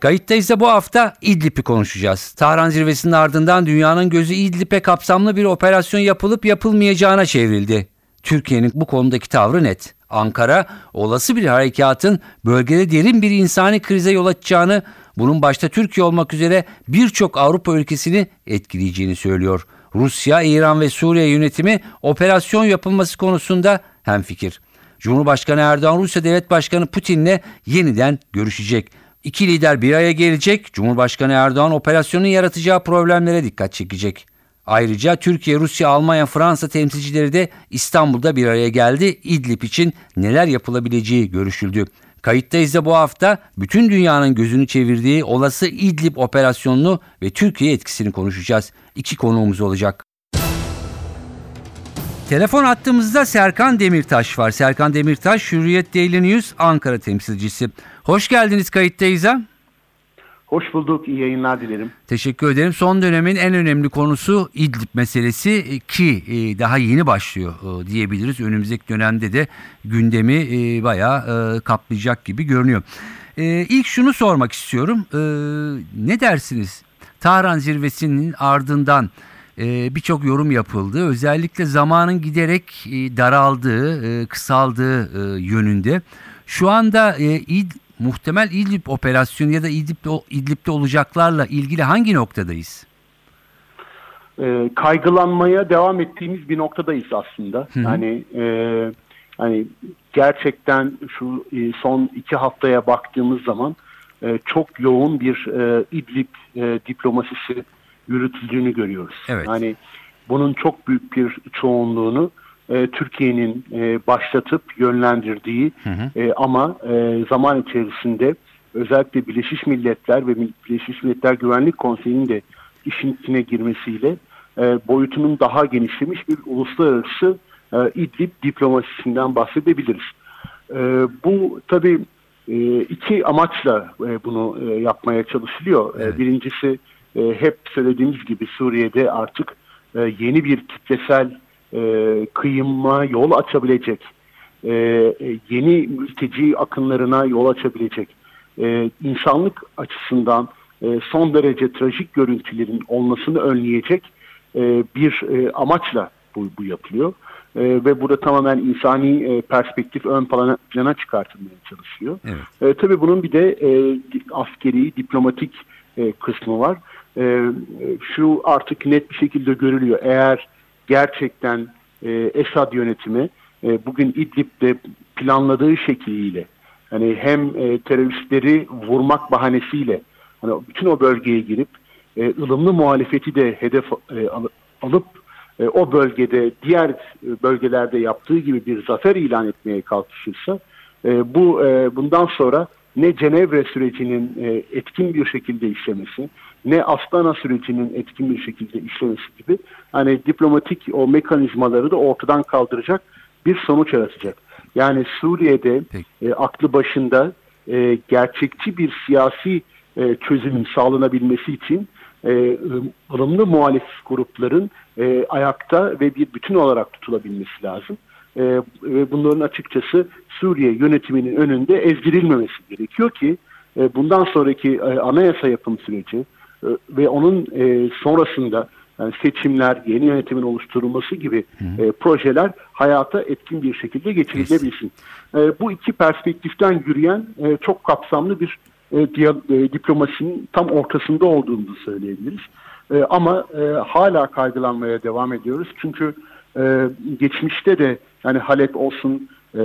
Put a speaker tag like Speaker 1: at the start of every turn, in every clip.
Speaker 1: Kayıttayız da bu hafta İdlib'i konuşacağız. Tahran zirvesinin ardından dünyanın gözü İdlib'e kapsamlı bir operasyon yapılıp yapılmayacağına çevrildi. Türkiye'nin bu konudaki tavrı net. Ankara olası bir harekatın bölgede derin bir insani krize yol açacağını, bunun başta Türkiye olmak üzere birçok Avrupa ülkesini etkileyeceğini söylüyor. Rusya, İran ve Suriye yönetimi operasyon yapılması konusunda hemfikir. Cumhurbaşkanı Erdoğan Rusya Devlet Başkanı Putin'le yeniden görüşecek. İki lider bir araya gelecek. Cumhurbaşkanı Erdoğan operasyonun yaratacağı problemlere dikkat çekecek. Ayrıca Türkiye, Rusya, Almanya, Fransa temsilcileri de İstanbul'da bir araya geldi. İdlib için neler yapılabileceği görüşüldü. Kayıttayız da bu hafta bütün dünyanın gözünü çevirdiği olası İdlib operasyonunu ve Türkiye etkisini konuşacağız. İki konuğumuz olacak. Telefon attığımızda Serkan Demirtaş var. Serkan Demirtaş, Hürriyet Daily News Ankara temsilcisi. Hoş geldiniz kayıttayız'a.
Speaker 2: Hoş bulduk. İyi yayınlar dilerim.
Speaker 1: Teşekkür ederim. Son dönemin en önemli konusu İdlib meselesi ki e, daha yeni başlıyor e, diyebiliriz. Önümüzdeki dönemde de gündemi e, bayağı kaplayacak gibi görünüyor. İlk şunu sormak istiyorum. Ne dersiniz? Tahran zirvesinin ardından birçok yorum yapıldı. Özellikle zamanın giderek daraldığı, kısaldığı yönünde. Şu anda İdlib muhtemel İdlib operasyonu ya da İdlib'de, İdlib'de olacaklarla ilgili hangi noktadayız?
Speaker 2: E, kaygılanmaya devam ettiğimiz bir noktadayız aslında. Hı hı. Yani e, hani gerçekten şu e, son iki haftaya baktığımız zaman e, çok yoğun bir e, İdlib e, diplomasisi yürütüldüğünü görüyoruz. Evet. Yani bunun çok büyük bir çoğunluğunu e, Türkiye'nin e, başlatıp yönlendirdiği hı hı. E, ama e, zaman içerisinde özellikle Birleşmiş Milletler ve Birleşmiş Milletler Güvenlik Konseyi'nin de işin içine girmesiyle e, boyutunun daha genişlemiş bir uluslararası e, İdlib diplomasisinden bahsedebiliriz. E, bu tabii e, iki amaçla e, bunu e, yapmaya çalışılıyor. E, evet. E, birincisi e, hep söylediğimiz gibi Suriye'de artık e, yeni bir kitlesel e, kıyıma yol açabilecek, e, e, yeni mülteci akınlarına yol açabilecek, e, insanlık açısından e, son derece trajik görüntülerin olmasını önleyecek e, bir e, amaçla bu, bu yapılıyor. E, ve burada tamamen insani e, perspektif ön plana, plana çıkartılmaya çalışıyor. Evet. E, tabii bunun bir de e, askeri, diplomatik e, kısmı var. E, şu artık net bir şekilde görülüyor. Eğer gerçekten e, Esad yönetimi e, bugün İdlib'de planladığı şekliyle hani hem e, teröristleri vurmak bahanesiyle hani bütün o bölgeye girip e, ılımlı muhalefeti de hedef e, alıp e, o bölgede diğer e, bölgelerde yaptığı gibi bir zafer ilan etmeye kalkışırsa e, bu e, bundan sonra ne Cenevre sürecinin e, etkin bir şekilde işlemesi ne Astana sürecinin etkin bir şekilde işlemesi gibi hani diplomatik o mekanizmaları da ortadan kaldıracak bir sonuç yaratacak. Yani Suriye'de e, aklı başında e, gerçekçi bir siyasi e, çözümün sağlanabilmesi için e, ılımlı muhalif grupların e, ayakta ve bir bütün olarak tutulabilmesi lazım. E, ve bunların açıkçası Suriye yönetiminin önünde ezdirilmemesi gerekiyor ki e, bundan sonraki e, anayasa yapım süreci, ve onun e, sonrasında yani seçimler, yeni yönetimin oluşturulması gibi e, projeler hayata etkin bir şekilde geçirilebilsin. E, bu iki perspektiften yürüyen e, çok kapsamlı bir e, diya, e, diplomasinin tam ortasında olduğunu söyleyebiliriz. E, ama e, hala kaygılanmaya devam ediyoruz. Çünkü e, geçmişte de yani Halep olsun, e,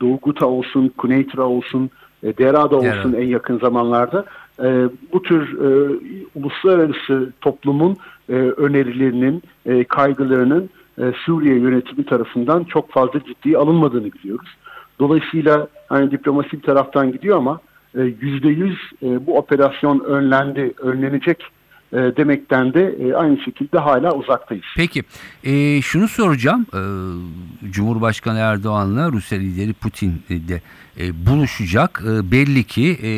Speaker 2: Doğu Guta olsun, Kuneytra olsun, e, Dera'da olsun evet. en yakın zamanlarda e, bu tür e, uluslararası toplumun e, önerilerinin, e, kaygılarının e, Suriye yönetimi tarafından çok fazla ciddiye alınmadığını biliyoruz. Dolayısıyla hani diplomasi bir taraftan gidiyor ama e, yüzde yüz e, bu operasyon önlendi, önlenecek e, demekten de e, aynı şekilde hala uzaktayız.
Speaker 1: Peki e, şunu soracağım. E, Cumhurbaşkanı Erdoğan'la Rusya lideri Putin de e, buluşacak. E, belli ki e,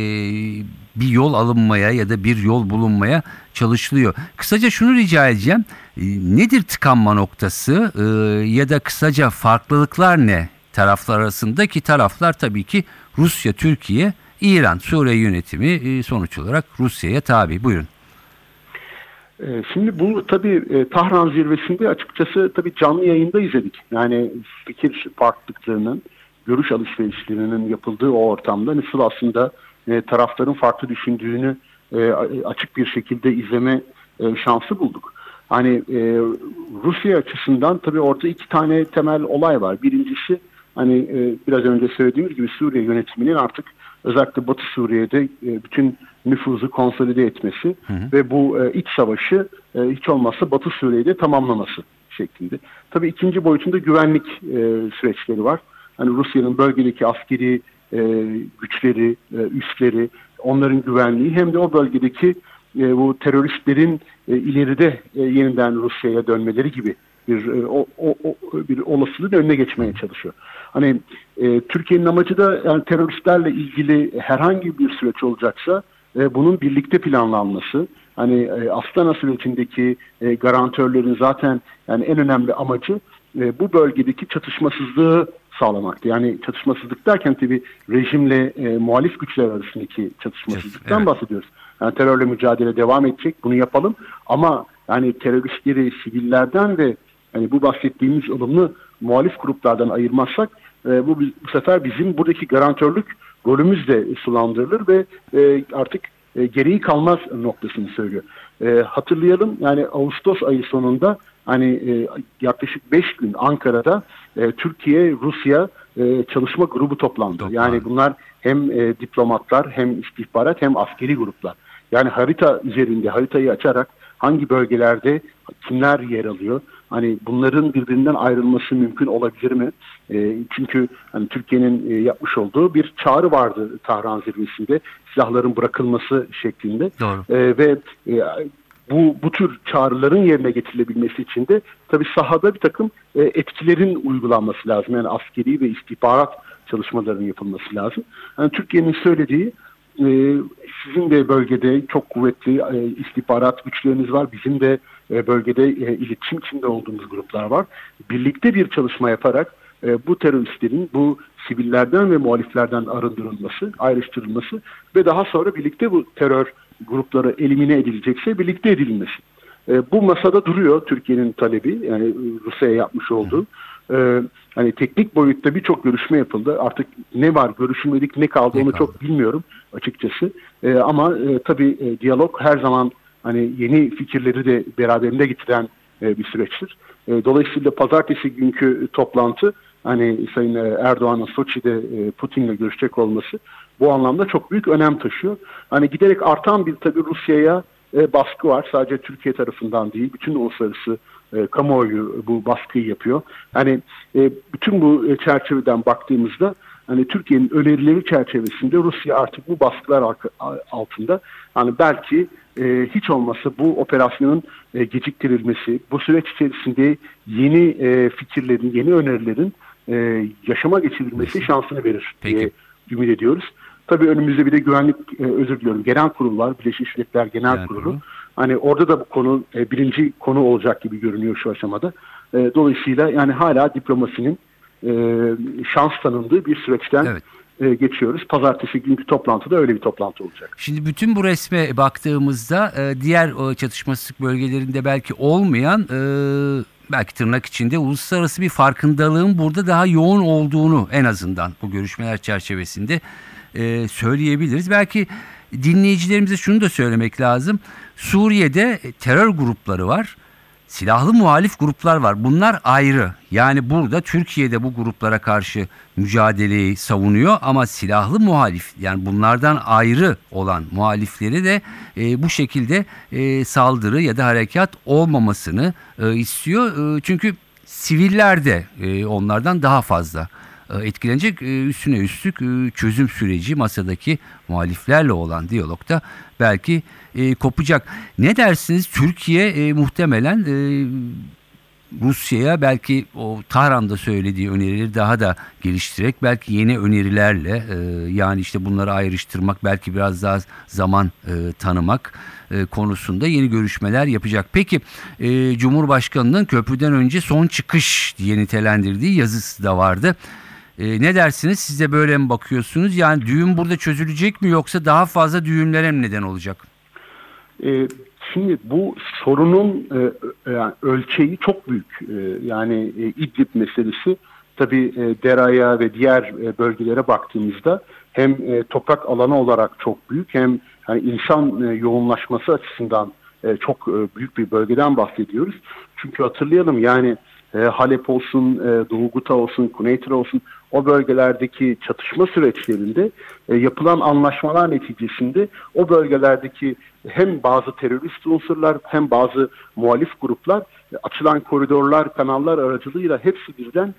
Speaker 1: bir yol alınmaya ya da bir yol bulunmaya çalışılıyor. Kısaca şunu rica edeceğim. E, nedir tıkanma noktası e, ya da kısaca farklılıklar ne taraflar arasında ki taraflar tabii ki Rusya, Türkiye, İran, Suriye yönetimi e, sonuç olarak Rusya'ya tabi. Buyurun.
Speaker 2: Ee, Şimdi bu tabii e, Tahran zirvesinde açıkçası tabii canlı yayında izledik. Yani fikir farklılıklarının, görüş alışverişlerinin yapıldığı o ortamda nasıl aslında e, tarafların farklı düşündüğünü e, açık bir şekilde izleme şansı bulduk. Hani Rusya açısından tabii orada iki tane temel olay var. Birincisi hani biraz önce söylediğimiz gibi Suriye yönetiminin artık özellikle Batı Suriye'de e, bütün nüfuzu konsolide etmesi ve bu e, iç savaşı e, hiç olmazsa Batı Suriye'de tamamlaması şeklinde. Tabii ikinci boyutunda güvenlik süreçleri var. Hani Rusya'nın bölgedeki askeri güçleri, üsleri, onların güvenliği hem de o bölgedeki bu teröristlerin ileride yeniden Rusya'ya dönmeleri gibi bir o, o, o bir olasılığın önüne geçmeye çalışıyor. Hani e, Türkiye'nin amacı da yani teröristlerle ilgili herhangi bir süreç olacaksa e, bunun birlikte planlanması. Hani e, Astana sürecindeki e, garantörlerin zaten yani en önemli amacı e, bu bölgedeki çatışmasızlığı sağlamaktı. Yani çatışmasızlık derken tabii rejimle e, muhalif güçler arasındaki çatışmasızlıktan
Speaker 1: Evet.
Speaker 2: bahsediyoruz. Yani terörle mücadele devam edecek. Bunu yapalım. Ama yani teröristleri sivillerden ve yani bu bahsettiğimiz olumlu muhalif gruplardan ayırmazsak e, bu, bu sefer bizim buradaki garantörlük rolümüz de sulandırılır ve e, artık e, gereği kalmaz noktasını söylüyor. E, hatırlayalım yani Ağustos ayı sonunda hani e, yaklaşık 5 gün Ankara'da e, Türkiye Rusya e, çalışma grubu toplandı.
Speaker 1: Toplandı.
Speaker 2: Yani bunlar hem e, diplomatlar hem istihbarat hem askeri gruplar. Yani harita üzerinde haritayı açarak hangi bölgelerde kimler yer alıyor? Hani bunların birbirinden ayrılması mümkün olabilir mi? E, çünkü hani Türkiye'nin e, yapmış olduğu bir çağrı vardı Tahran zirvesinde silahların bırakılması şeklinde.
Speaker 1: Doğru.
Speaker 2: E, ve e, bu bu tür çağrıların yerine getirilebilmesi için de tabii sahada bir takım e, etkilerin uygulanması lazım. Yani askeri ve istihbarat çalışmalarının yapılması lazım. Yani Türkiye'nin söylediği e, sizin de bölgede çok kuvvetli e, istihbarat güçleriniz var. Bizim de e, bölgede e, iletişim içinde olduğumuz gruplar var. Birlikte bir çalışma yaparak e, bu teröristlerin bu sivillerden ve muhaliflerden arındırılması, ayrıştırılması ve daha sonra birlikte bu terör grupları elimine edilecekse birlikte edilmesi. Bu masada duruyor Türkiye'nin talebi yani Rusya'ya yapmış olduğu. E, hani teknik boyutta birçok görüşme yapıldı. Artık ne var görüşülmedik ne kaldı
Speaker 1: Ne
Speaker 2: onu
Speaker 1: kaldı?
Speaker 2: çok bilmiyorum açıkçası. E, ama e, tabii e, diyalog her zaman hani yeni fikirleri de beraberinde getiren e, bir süreçtir. E, dolayısıyla pazartesi günkü toplantı hani Sayın e, Erdoğan'ın Soçi'de e, Putin'le görüşecek olması bu anlamda çok büyük önem taşıyor. Hani giderek artan bir tabii Rusya'ya e, baskı var. Sadece Türkiye tarafından değil, bütün uluslararası e, kamuoyu bu baskıyı yapıyor. Hani e, bütün bu e, çerçeveden baktığımızda hani Türkiye'nin önerileri çerçevesinde Rusya artık bu baskılar altında hani belki e, hiç olmasa bu operasyonun e, geciktirilmesi, bu süreç içerisinde yeni e, fikirlerin, yeni önerilerin e, yaşama geçirilmesi şansını verir
Speaker 1: Peki.
Speaker 2: diye ümit ediyoruz. Tabii önümüzde bir de güvenlik, e, özür diliyorum, genel kurul var, Birleşmiş Milletler Genel,
Speaker 1: Genel
Speaker 2: Kurulu.
Speaker 1: Kurulu.
Speaker 2: Hani orada da bu konu e, birinci konu olacak gibi görünüyor şu aşamada. E, dolayısıyla yani hala diplomasinin e, şans tanındığı bir süreçten
Speaker 1: Evet.
Speaker 2: e, geçiyoruz. Pazartesi günkü toplantıda öyle bir toplantı olacak.
Speaker 1: Şimdi bütün bu resme baktığımızda e, diğer e, çatışmasızlık bölgelerinde belki olmayan e, belki tırnak içinde uluslararası bir farkındalığın burada daha yoğun olduğunu en azından bu görüşmeler çerçevesinde söyleyebiliriz. Belki dinleyicilerimize şunu da söylemek lazım. Suriye'de terör grupları var. Silahlı muhalif gruplar var. Bunlar ayrı. Yani burada Türkiye'de bu gruplara karşı mücadeleyi savunuyor ama silahlı muhalif yani bunlardan ayrı olan muhalifleri de e, bu şekilde e, saldırı ya da harekat olmamasını e, istiyor. E, çünkü siviller de e, onlardan daha fazla etkilenecek. E, üstüne üstlük e, çözüm süreci masadaki muhaliflerle olan diyalogda belki e, kopacak. Ne dersiniz? Türkiye e, muhtemelen e, Rusya'ya belki o Tahran'da söylediği önerileri daha da geliştirerek belki yeni önerilerle e, yani işte bunları ayrıştırmak belki biraz daha zaman e, tanımak e, konusunda yeni görüşmeler yapacak. Peki e, Cumhurbaşkanı'nın köprüden önce son çıkış diye nitelendirdiği yazısı da vardı. E, ne dersiniz? Siz de böyle mi bakıyorsunuz? Yani düğün burada çözülecek mi yoksa daha fazla düğünlere mi neden olacak?
Speaker 2: E, Şimdi bu sorunun e, yani ölçeği çok büyük. E, yani e, İdlib meselesi tabii e, Dera'ya ve diğer e, bölgelere baktığımızda hem e, toprak alanı olarak çok büyük hem yani insan e, yoğunlaşması açısından e, çok e, büyük bir bölgeden bahsediyoruz. Çünkü hatırlayalım yani e, Halep olsun, e, Doğu Guta olsun, Kuneytre olsun o bölgelerdeki çatışma süreçlerinde e, yapılan anlaşmalar neticesinde o bölgelerdeki hem bazı terörist unsurlar hem bazı muhalif gruplar e, açılan koridorlar, kanallar aracılığıyla hepsi birden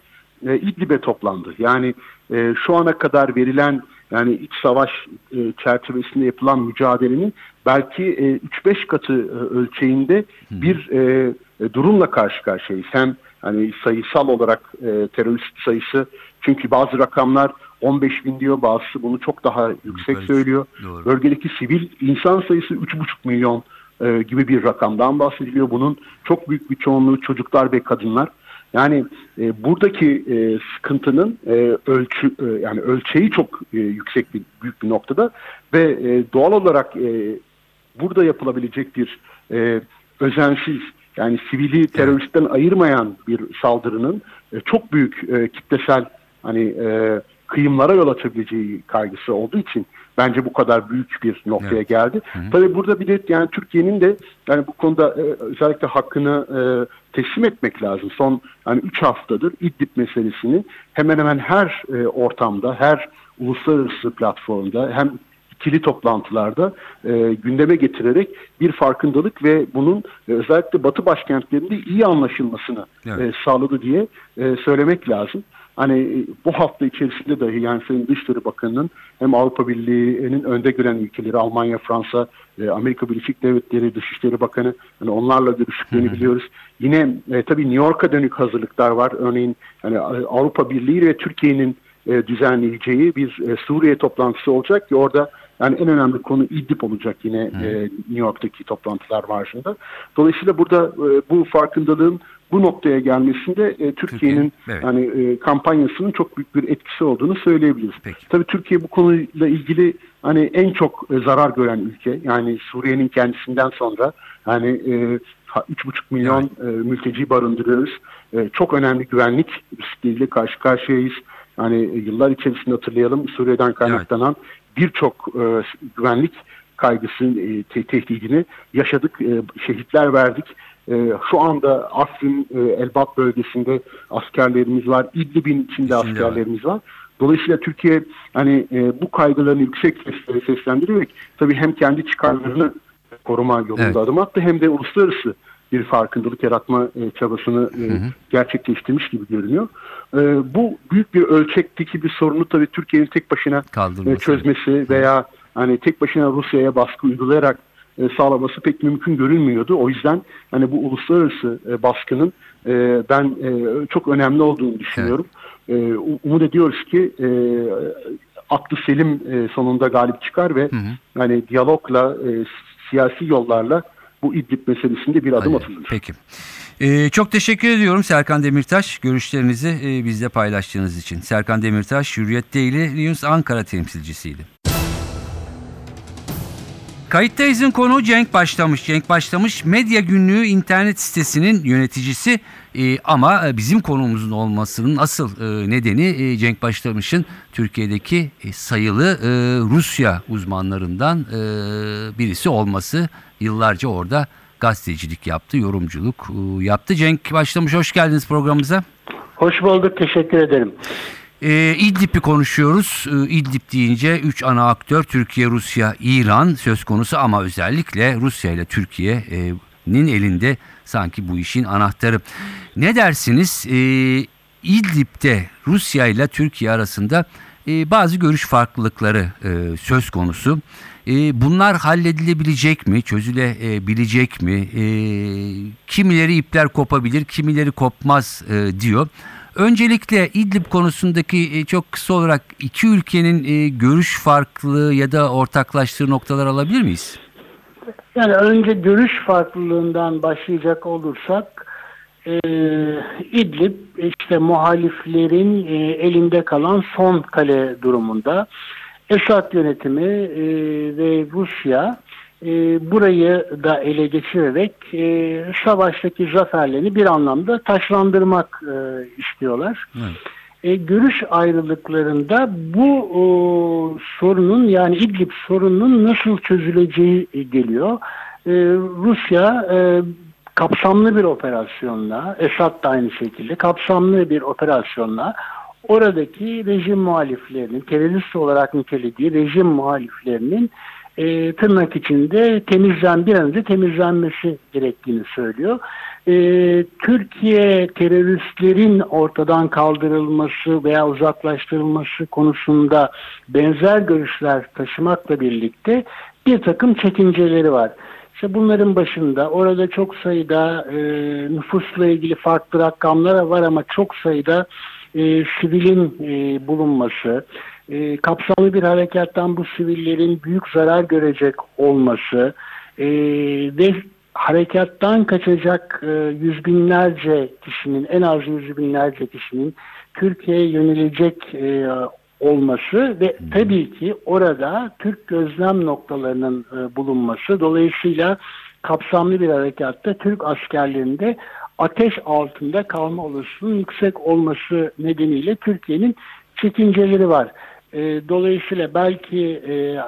Speaker 2: e, İdlib'e toplandı. Yani e, şu ana kadar verilen yani iç savaş e, çerçevesinde yapılan mücadelenin belki e, 3-5 katı e, ölçeğinde bir e, e, durumla karşı karşıyayız. Hem hani sayısal olarak e, terörist sayısı çünkü bazı rakamlar 15 bin diyor bazısı bunu çok daha yüksek
Speaker 1: Yukarı,
Speaker 2: söylüyor.
Speaker 1: doğru.
Speaker 2: Bölgedeki sivil insan sayısı 3,5 milyon e, gibi bir rakamdan bahsediliyor. Bunun çok büyük bir çoğunluğu çocuklar ve kadınlar. Yani e, buradaki e, sıkıntının e, ölçü e, yani ölçeği çok e, yüksek bir büyük bir noktada ve e, doğal olarak e, burada yapılabilecek bir e, özensiz yani sivili teröristten ayırmayan bir saldırının e, çok büyük e, kitlesel hani e, kıyımlara yol açabileceği kaygısı olduğu için bence bu kadar büyük bir noktaya
Speaker 1: Evet.
Speaker 2: geldi. Tabii burada bir de yani Türkiye'nin de yani bu konuda e, özellikle hakkını e, teslim etmek lazım. Son yani 3 haftadır İdlib meselesini hemen hemen her e, ortamda, her uluslararası platformda hem ikili toplantılarda e, gündeme getirerek bir farkındalık ve bunun e, özellikle Batı başkentlerinde iyi anlaşılmasını
Speaker 1: Evet.
Speaker 2: e, sağladı diye e, söylemek lazım. Hani e, bu hafta içerisinde dahi yani Sayın Dışişleri Bakanı'nın hem Avrupa Birliği'nin önde gelen ülkeleri Almanya, Fransa, e, Amerika Birleşik Devletleri Dışişleri Bakanı hani onlarla görüştüklerini biliyoruz. Yine e, tabii New York'a dönük hazırlıklar var. Örneğin yani e, Avrupa Birliği ve Türkiye'nin e, düzenleyeceği bir e, Suriye toplantısı olacak ki orada yani en önemli konu İdlib olacak yine e, New York'taki toplantılar marjında. Dolayısıyla burada e, bu farkındalığın bu noktaya gelmesinde e, Türkiye'nin
Speaker 1: evet.
Speaker 2: yani e, kampanyasının çok büyük bir etkisi olduğunu söyleyebiliriz.
Speaker 1: Peki.
Speaker 2: Tabii Türkiye bu konuyla ilgili hani en çok e, zarar gören ülke. Yani Suriye'nin kendisinden sonra yani e, ha- 3,5 milyon e, mülteci barındırıyoruz. E, çok önemli güvenlik riskleriyle karşı karşıyayız. Yani e, yıllar içerisinde hatırlayalım Suriye'den kaynaklanan birçok e, güvenlik kaygısı e, te- tehdidini yaşadık. E, şehitler verdik. E, şu anda Afrin, e, Elbap bölgesinde askerlerimiz var. İdlib'in içinde
Speaker 1: var.
Speaker 2: askerlerimiz var. Dolayısıyla Türkiye hani e, bu kaygılarını yüksek sesle seslendirerek tabii hem kendi çıkarlarını koruma yolunda
Speaker 1: Evet.
Speaker 2: adım attı hem de uluslararası bir farkındalık yaratma e, çabasını e, gerçekleştirmiş gibi görünüyor. E, bu büyük bir ölçekteki bir sorunu tabii Türkiye'nin tek başına
Speaker 1: Kaldırması.
Speaker 2: e, çözmesi veya hani tek başına Rusya'ya baskı uygulayarak e, sağlaması pek mümkün görünmüyordu. O yüzden hani bu uluslararası e, baskının e, ben e, çok önemli olduğunu düşünüyorum. E, u- umut ediyoruz ki e, aklı selim e, sonunda galip çıkar ve yani diyalogla e, siyasi yollarla bu İdlib meselesinde bir adım
Speaker 1: Hadi,
Speaker 2: atılır.
Speaker 1: Peki. Ee, çok teşekkür ediyorum Serkan Demirtaş görüşlerinizi e, bizle paylaştığınız için. Serkan Demirtaş Hürriyet Daily News Ankara temsilcisiydi. Kayıttayız'ın konuğu Cenk Başlamış. Cenk Başlamış Medya Günlüğü internet sitesinin yöneticisi Ee, ama e, bizim konumuzun olmasının asıl e, nedeni e, Cenk Başlamış'ın Türkiye'deki e, sayılı e, Rusya uzmanlarından e, birisi olması. Yıllarca orada gazetecilik yaptı, yorumculuk e, yaptı. Cenk Başlamış hoş geldiniz programımıza.
Speaker 3: Hoş bulduk, teşekkür ederim.
Speaker 1: Ee, İdlib'i konuşuyoruz. Ee, İdlib deyince 3 ana aktör Türkiye, Rusya, İran söz konusu ama özellikle Rusya ile Türkiye'nin elinde sanki bu işin anahtarı. Ne dersiniz? Ee, İdlib'de Rusya ile Türkiye arasında e, bazı görüş farklılıkları e, söz konusu. E, bunlar halledilebilecek mi, çözülebilecek mi? E, kimileri ipler kopabilir, kimileri kopmaz e, diyor. Öncelikle İdlib konusundaki e, çok kısa olarak iki ülkenin e, görüş farklılığı ya da ortaklaştığı noktalar alabilir miyiz?
Speaker 3: Yani önce görüş farklılığından başlayacak olursak e, İdlib işte muhaliflerin e, elinde kalan son kale durumunda. Esad yönetimi e, ve Rusya e, burayı da ele geçirerek e, savaştaki zaferlerini bir anlamda taşlandırmak e, istiyorlar.
Speaker 1: Evet.
Speaker 3: E, görüş ayrılıklarında bu o, sorunun yani İdlib sorununun nasıl çözüleceği e, geliyor. E, Rusya e, kapsamlı bir operasyonla, Esad da aynı şekilde kapsamlı bir operasyonla oradaki rejim muhaliflerinin, terörist olarak nitelediği rejim muhaliflerinin e, tırnak içinde temizlen bir an önce temizlenmesi gerektiğini söylüyor. E, Türkiye teröristlerin ortadan kaldırılması veya uzaklaştırılması konusunda benzer görüşler taşımakla birlikte bir takım çekinceleri var. İşte bunların başında orada çok sayıda e, nüfusla ilgili farklı rakamlar var ama çok sayıda e, sivilin e, bulunması, e, kapsamlı bir harekattan bu sivillerin büyük zarar görecek olması e, ve harekattan kaçacak e, yüz binlerce kişinin en az yüz binlerce kişinin Türkiye'ye yönelecek e, olması ve tabii ki orada Türk gözlem noktalarının e, bulunması dolayısıyla kapsamlı bir harekatta Türk askerlerinde ateş altında kalma olasılığının yüksek olması nedeniyle Türkiye'nin çekinceleri var. E, dolayısıyla belki e,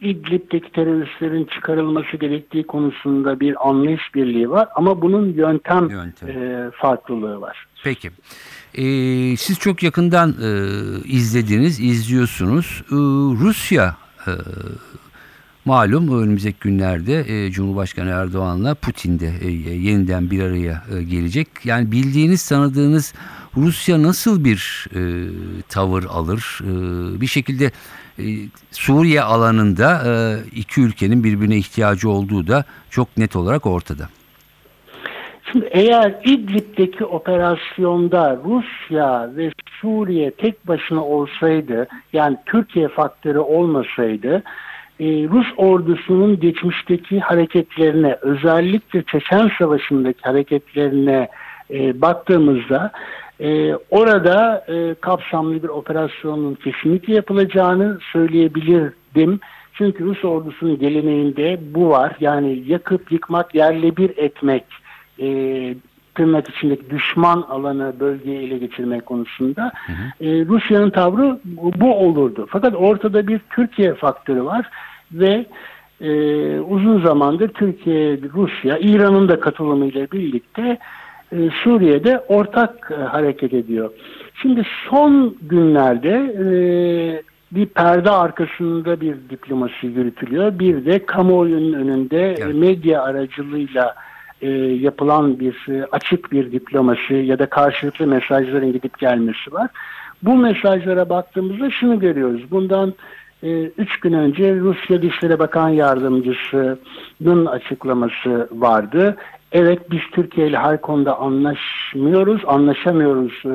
Speaker 3: İdlib'deki teröristlerin çıkarılması gerektiği konusunda bir anlayış birliği var ama bunun yöntem,
Speaker 1: Yöntem.
Speaker 3: E, farklılığı var.
Speaker 1: Peki. Ee, siz çok yakından e, izlediniz, izliyorsunuz. Ee, Rusya e, malum önümüzdeki günlerde e, Cumhurbaşkanı Erdoğan'la Putin de e, yeniden bir araya e, gelecek. Yani bildiğiniz, tanıdığınız Rusya nasıl bir e, tavır alır? E, bir şekilde e, Suriye alanında e, iki ülkenin birbirine ihtiyacı olduğu da çok net olarak ortada.
Speaker 3: Şimdi eğer İdlib'deki operasyonda Rusya ve Suriye tek başına olsaydı yani Türkiye faktörü olmasaydı e, Rus ordusunun geçmişteki hareketlerine özellikle Çeçen Savaşı'ndaki hareketlerine e, baktığımızda e, orada e, kapsamlı bir operasyonun kesinlikle yapılacağını söyleyebilirdim. Çünkü Rus ordusunun geleneğinde bu var. Yani yakıp yıkmak, yerle bir etmek, tırnak içindeki düşman alanı bölgeyi ele geçirmek konusunda e, Rusya'nın tavrı bu, bu olurdu. Fakat ortada bir Türkiye faktörü var ve e, uzun zamandır Türkiye, Rusya, İran'ın da katılımıyla birlikte e, Suriye'de ortak e, hareket ediyor. Şimdi son günlerde e, bir perde arkasında bir diplomasi yürütülüyor. Bir de kamuoyunun önünde
Speaker 1: Evet.
Speaker 3: medya aracılığıyla e, yapılan bir e, açık bir diplomasi ya da karşılıklı mesajların gidip gelmesi var. Bu mesajlara baktığımızda şunu görüyoruz. Bundan e, üç gün önce Rusya Dışişleri Bakan Yardımcısı'nın açıklaması vardı. Evet biz Türkiye ile her konuda anlaşmıyoruz, anlaşamıyoruz e,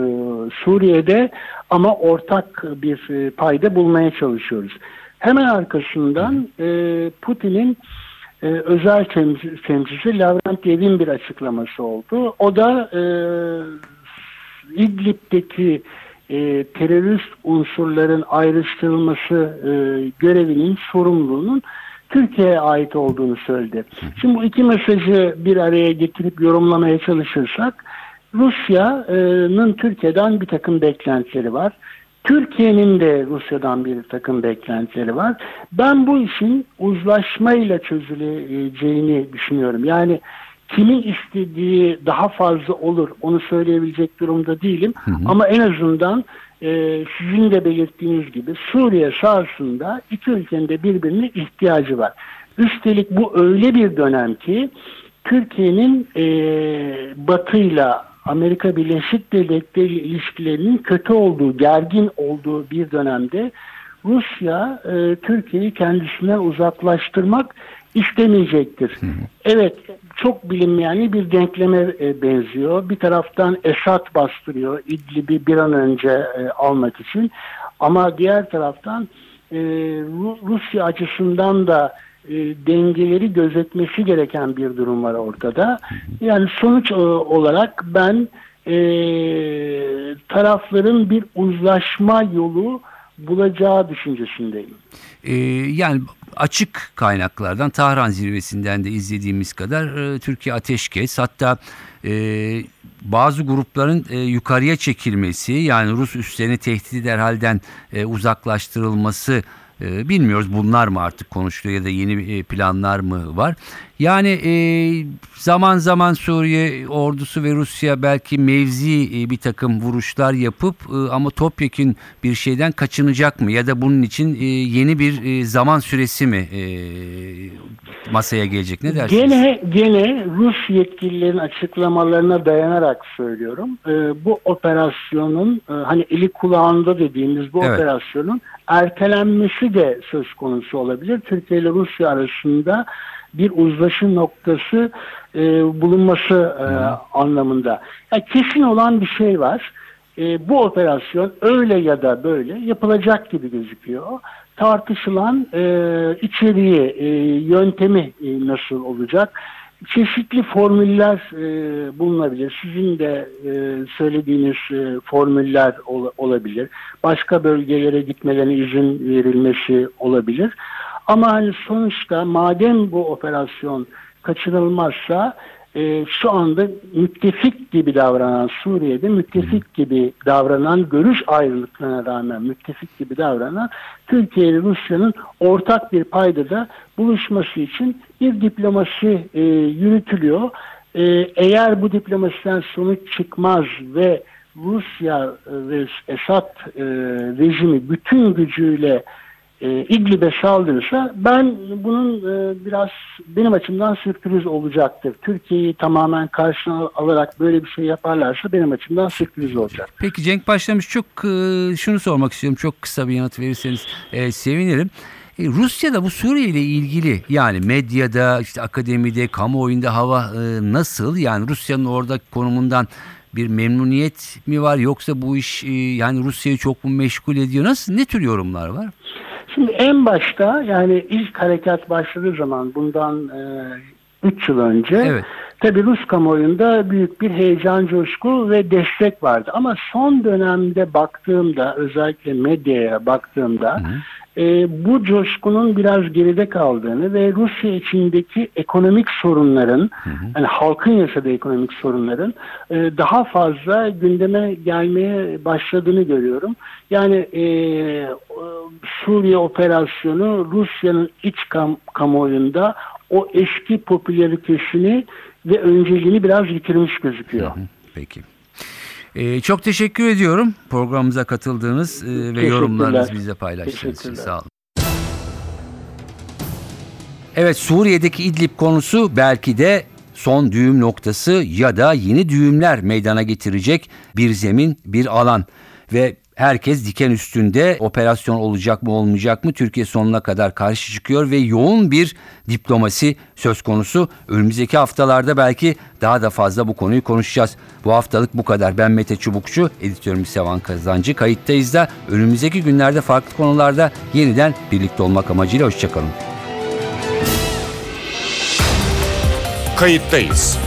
Speaker 3: Suriye'de ama ortak bir e, payda bulmaya çalışıyoruz. Hemen arkasından e, Putin'in e, özel temsil- temsilcisi Lavrentiyev'in bir açıklaması oldu. O da e, İdlib'deki e, terörist unsurların ayrıştırılması e, görevinin sorumluluğunun Türkiye'ye ait olduğunu söyledi. Şimdi bu iki mesajı bir araya getirip yorumlamaya çalışırsak Rusya'nın Türkiye'den bir takım beklentileri var. Türkiye'nin de Rusya'dan bir takım beklentileri var. Ben bu işin uzlaşmayla çözüleceğini düşünüyorum. Yani kimin istediği daha fazla olur onu söyleyebilecek durumda değilim. Ama en azından e, sizin de belirttiğiniz gibi Suriye sahasında iki ülkenin de birbirine ihtiyacı var. Üstelik bu öyle bir dönem ki Türkiye'nin e, batıyla Amerika Birleşik Devletleri ilişkilerinin kötü olduğu, gergin olduğu bir dönemde Rusya e, Türkiye'yi kendisinden uzaklaştırmak istemeyecektir. Evet çok bilinmeyen bir denkleme e, benziyor. Bir taraftan Esad bastırıyor İdlib'i bir an önce e, almak için. Ama diğer taraftan e, Ru- Rusya açısından da e, dengeleri gözetmesi gereken bir durum var ortada. Yani sonuç e, olarak ben e, tarafların bir uzlaşma yolu bulacağı düşüncesindeyim.
Speaker 1: Ee, yani açık kaynaklardan Tahran zirvesinden de izlediğimiz kadar e, Türkiye ateşkes hatta e, bazı grupların e, yukarıya çekilmesi yani Rus üslerini tehdit eder halden e, uzaklaştırılması bilmiyoruz bunlar mı artık konuşuluyor ya da yeni e, planlar mı var. Yani e, zaman zaman Suriye ordusu ve Rusya belki mevzi e, bir takım vuruşlar yapıp e, ama topyekün bir şeyden kaçınacak mı? Ya da bunun için e, yeni bir e, zaman süresi mi e, masaya gelecek? Ne dersiniz?
Speaker 3: Gene gene Rus yetkililerin açıklamalarına dayanarak söylüyorum. Ee, bu operasyonun e, hani eli kulağında dediğimiz bu
Speaker 1: Evet.
Speaker 3: operasyonun ertelenmesi de söz konusu olabilir. Türkiye ile Rusya arasında bir uzlaşı noktası e, bulunması e, anlamında. Ya kesin olan bir şey var. E, bu operasyon öyle ya da böyle yapılacak gibi gözüküyor. Tartışılan e, içeriği, e, yöntemi e, nasıl olacak? Çeşitli formüller e, bulunabilir. Sizin de e, söylediğiniz e, formüller ol- olabilir. Başka bölgelere gitmelerine izin verilmesi olabilir. Ama hani sonuçta madem bu operasyon kaçınılmazsa e, şu anda müttefik gibi davranan Suriye'de müttefik gibi davranan görüş ayrılıklarına rağmen müttefik gibi davranan Türkiye ile Rusya'nın ortak bir paydada buluşması için bir diplomasi e, yürütülüyor. E, eğer bu diplomasiden sonuç çıkmaz ve Rusya ve Esad e, rejimi bütün gücüyle e, İdlib'e saldırırsa ben bunun e, biraz benim açımdan sürpriz olacaktır. Türkiye'yi tamamen karşına alarak böyle bir şey yaparlarsa benim açımdan sürpriz olacak.
Speaker 1: Peki Cenk başlamış çok e, şunu sormak istiyorum. Çok kısa bir yanıt verirseniz e, sevinirim. E, Rusya'da bu Suriye ile ilgili yani medyada, işte akademide, kamuoyunda hava e, nasıl? Yani Rusya'nın orada konumundan bir memnuniyet mi var yoksa bu iş e, yani Rusya'yı çok mu meşgul ediyor? Nasıl ne tür yorumlar var?
Speaker 3: Şimdi en başta yani ilk harekat başladığı zaman bundan 3 yıl önce
Speaker 1: Evet.
Speaker 3: tabii Rus kamuoyunda büyük bir heyecan, coşku ve destek vardı. Ama son dönemde baktığımda özellikle medyaya baktığımda e, bu coşkunun biraz geride kaldığını ve Rusya içindeki ekonomik sorunların yani halkın yaşadığı ekonomik sorunların e, daha fazla gündeme gelmeye başladığını görüyorum. Yani e, Suriye operasyonu Rusya'nın iç kam kamuoyunda o eski popülaritesini ve önceliğini biraz yitirmiş gözüküyor.
Speaker 1: Peki. E, çok teşekkür ediyorum programımıza katıldığınız e, ve yorumlarınızı bizle paylaştığınız için. Sağ olun. Evet Suriye'deki İdlib konusu belki de son düğüm noktası ya da yeni düğümler meydana getirecek bir zemin, bir alan ve herkes diken üstünde operasyon olacak mı olmayacak mı Türkiye sonuna kadar karşı çıkıyor ve yoğun bir diplomasi söz konusu. Önümüzdeki haftalarda belki daha da fazla bu konuyu konuşacağız. Bu haftalık bu kadar. Ben Mete Çubukçu, editörümüz Sevan Kazancı. Kayıttayız da önümüzdeki günlerde farklı konularda yeniden birlikte olmak amacıyla hoşçakalın.
Speaker 4: Kayıttayız.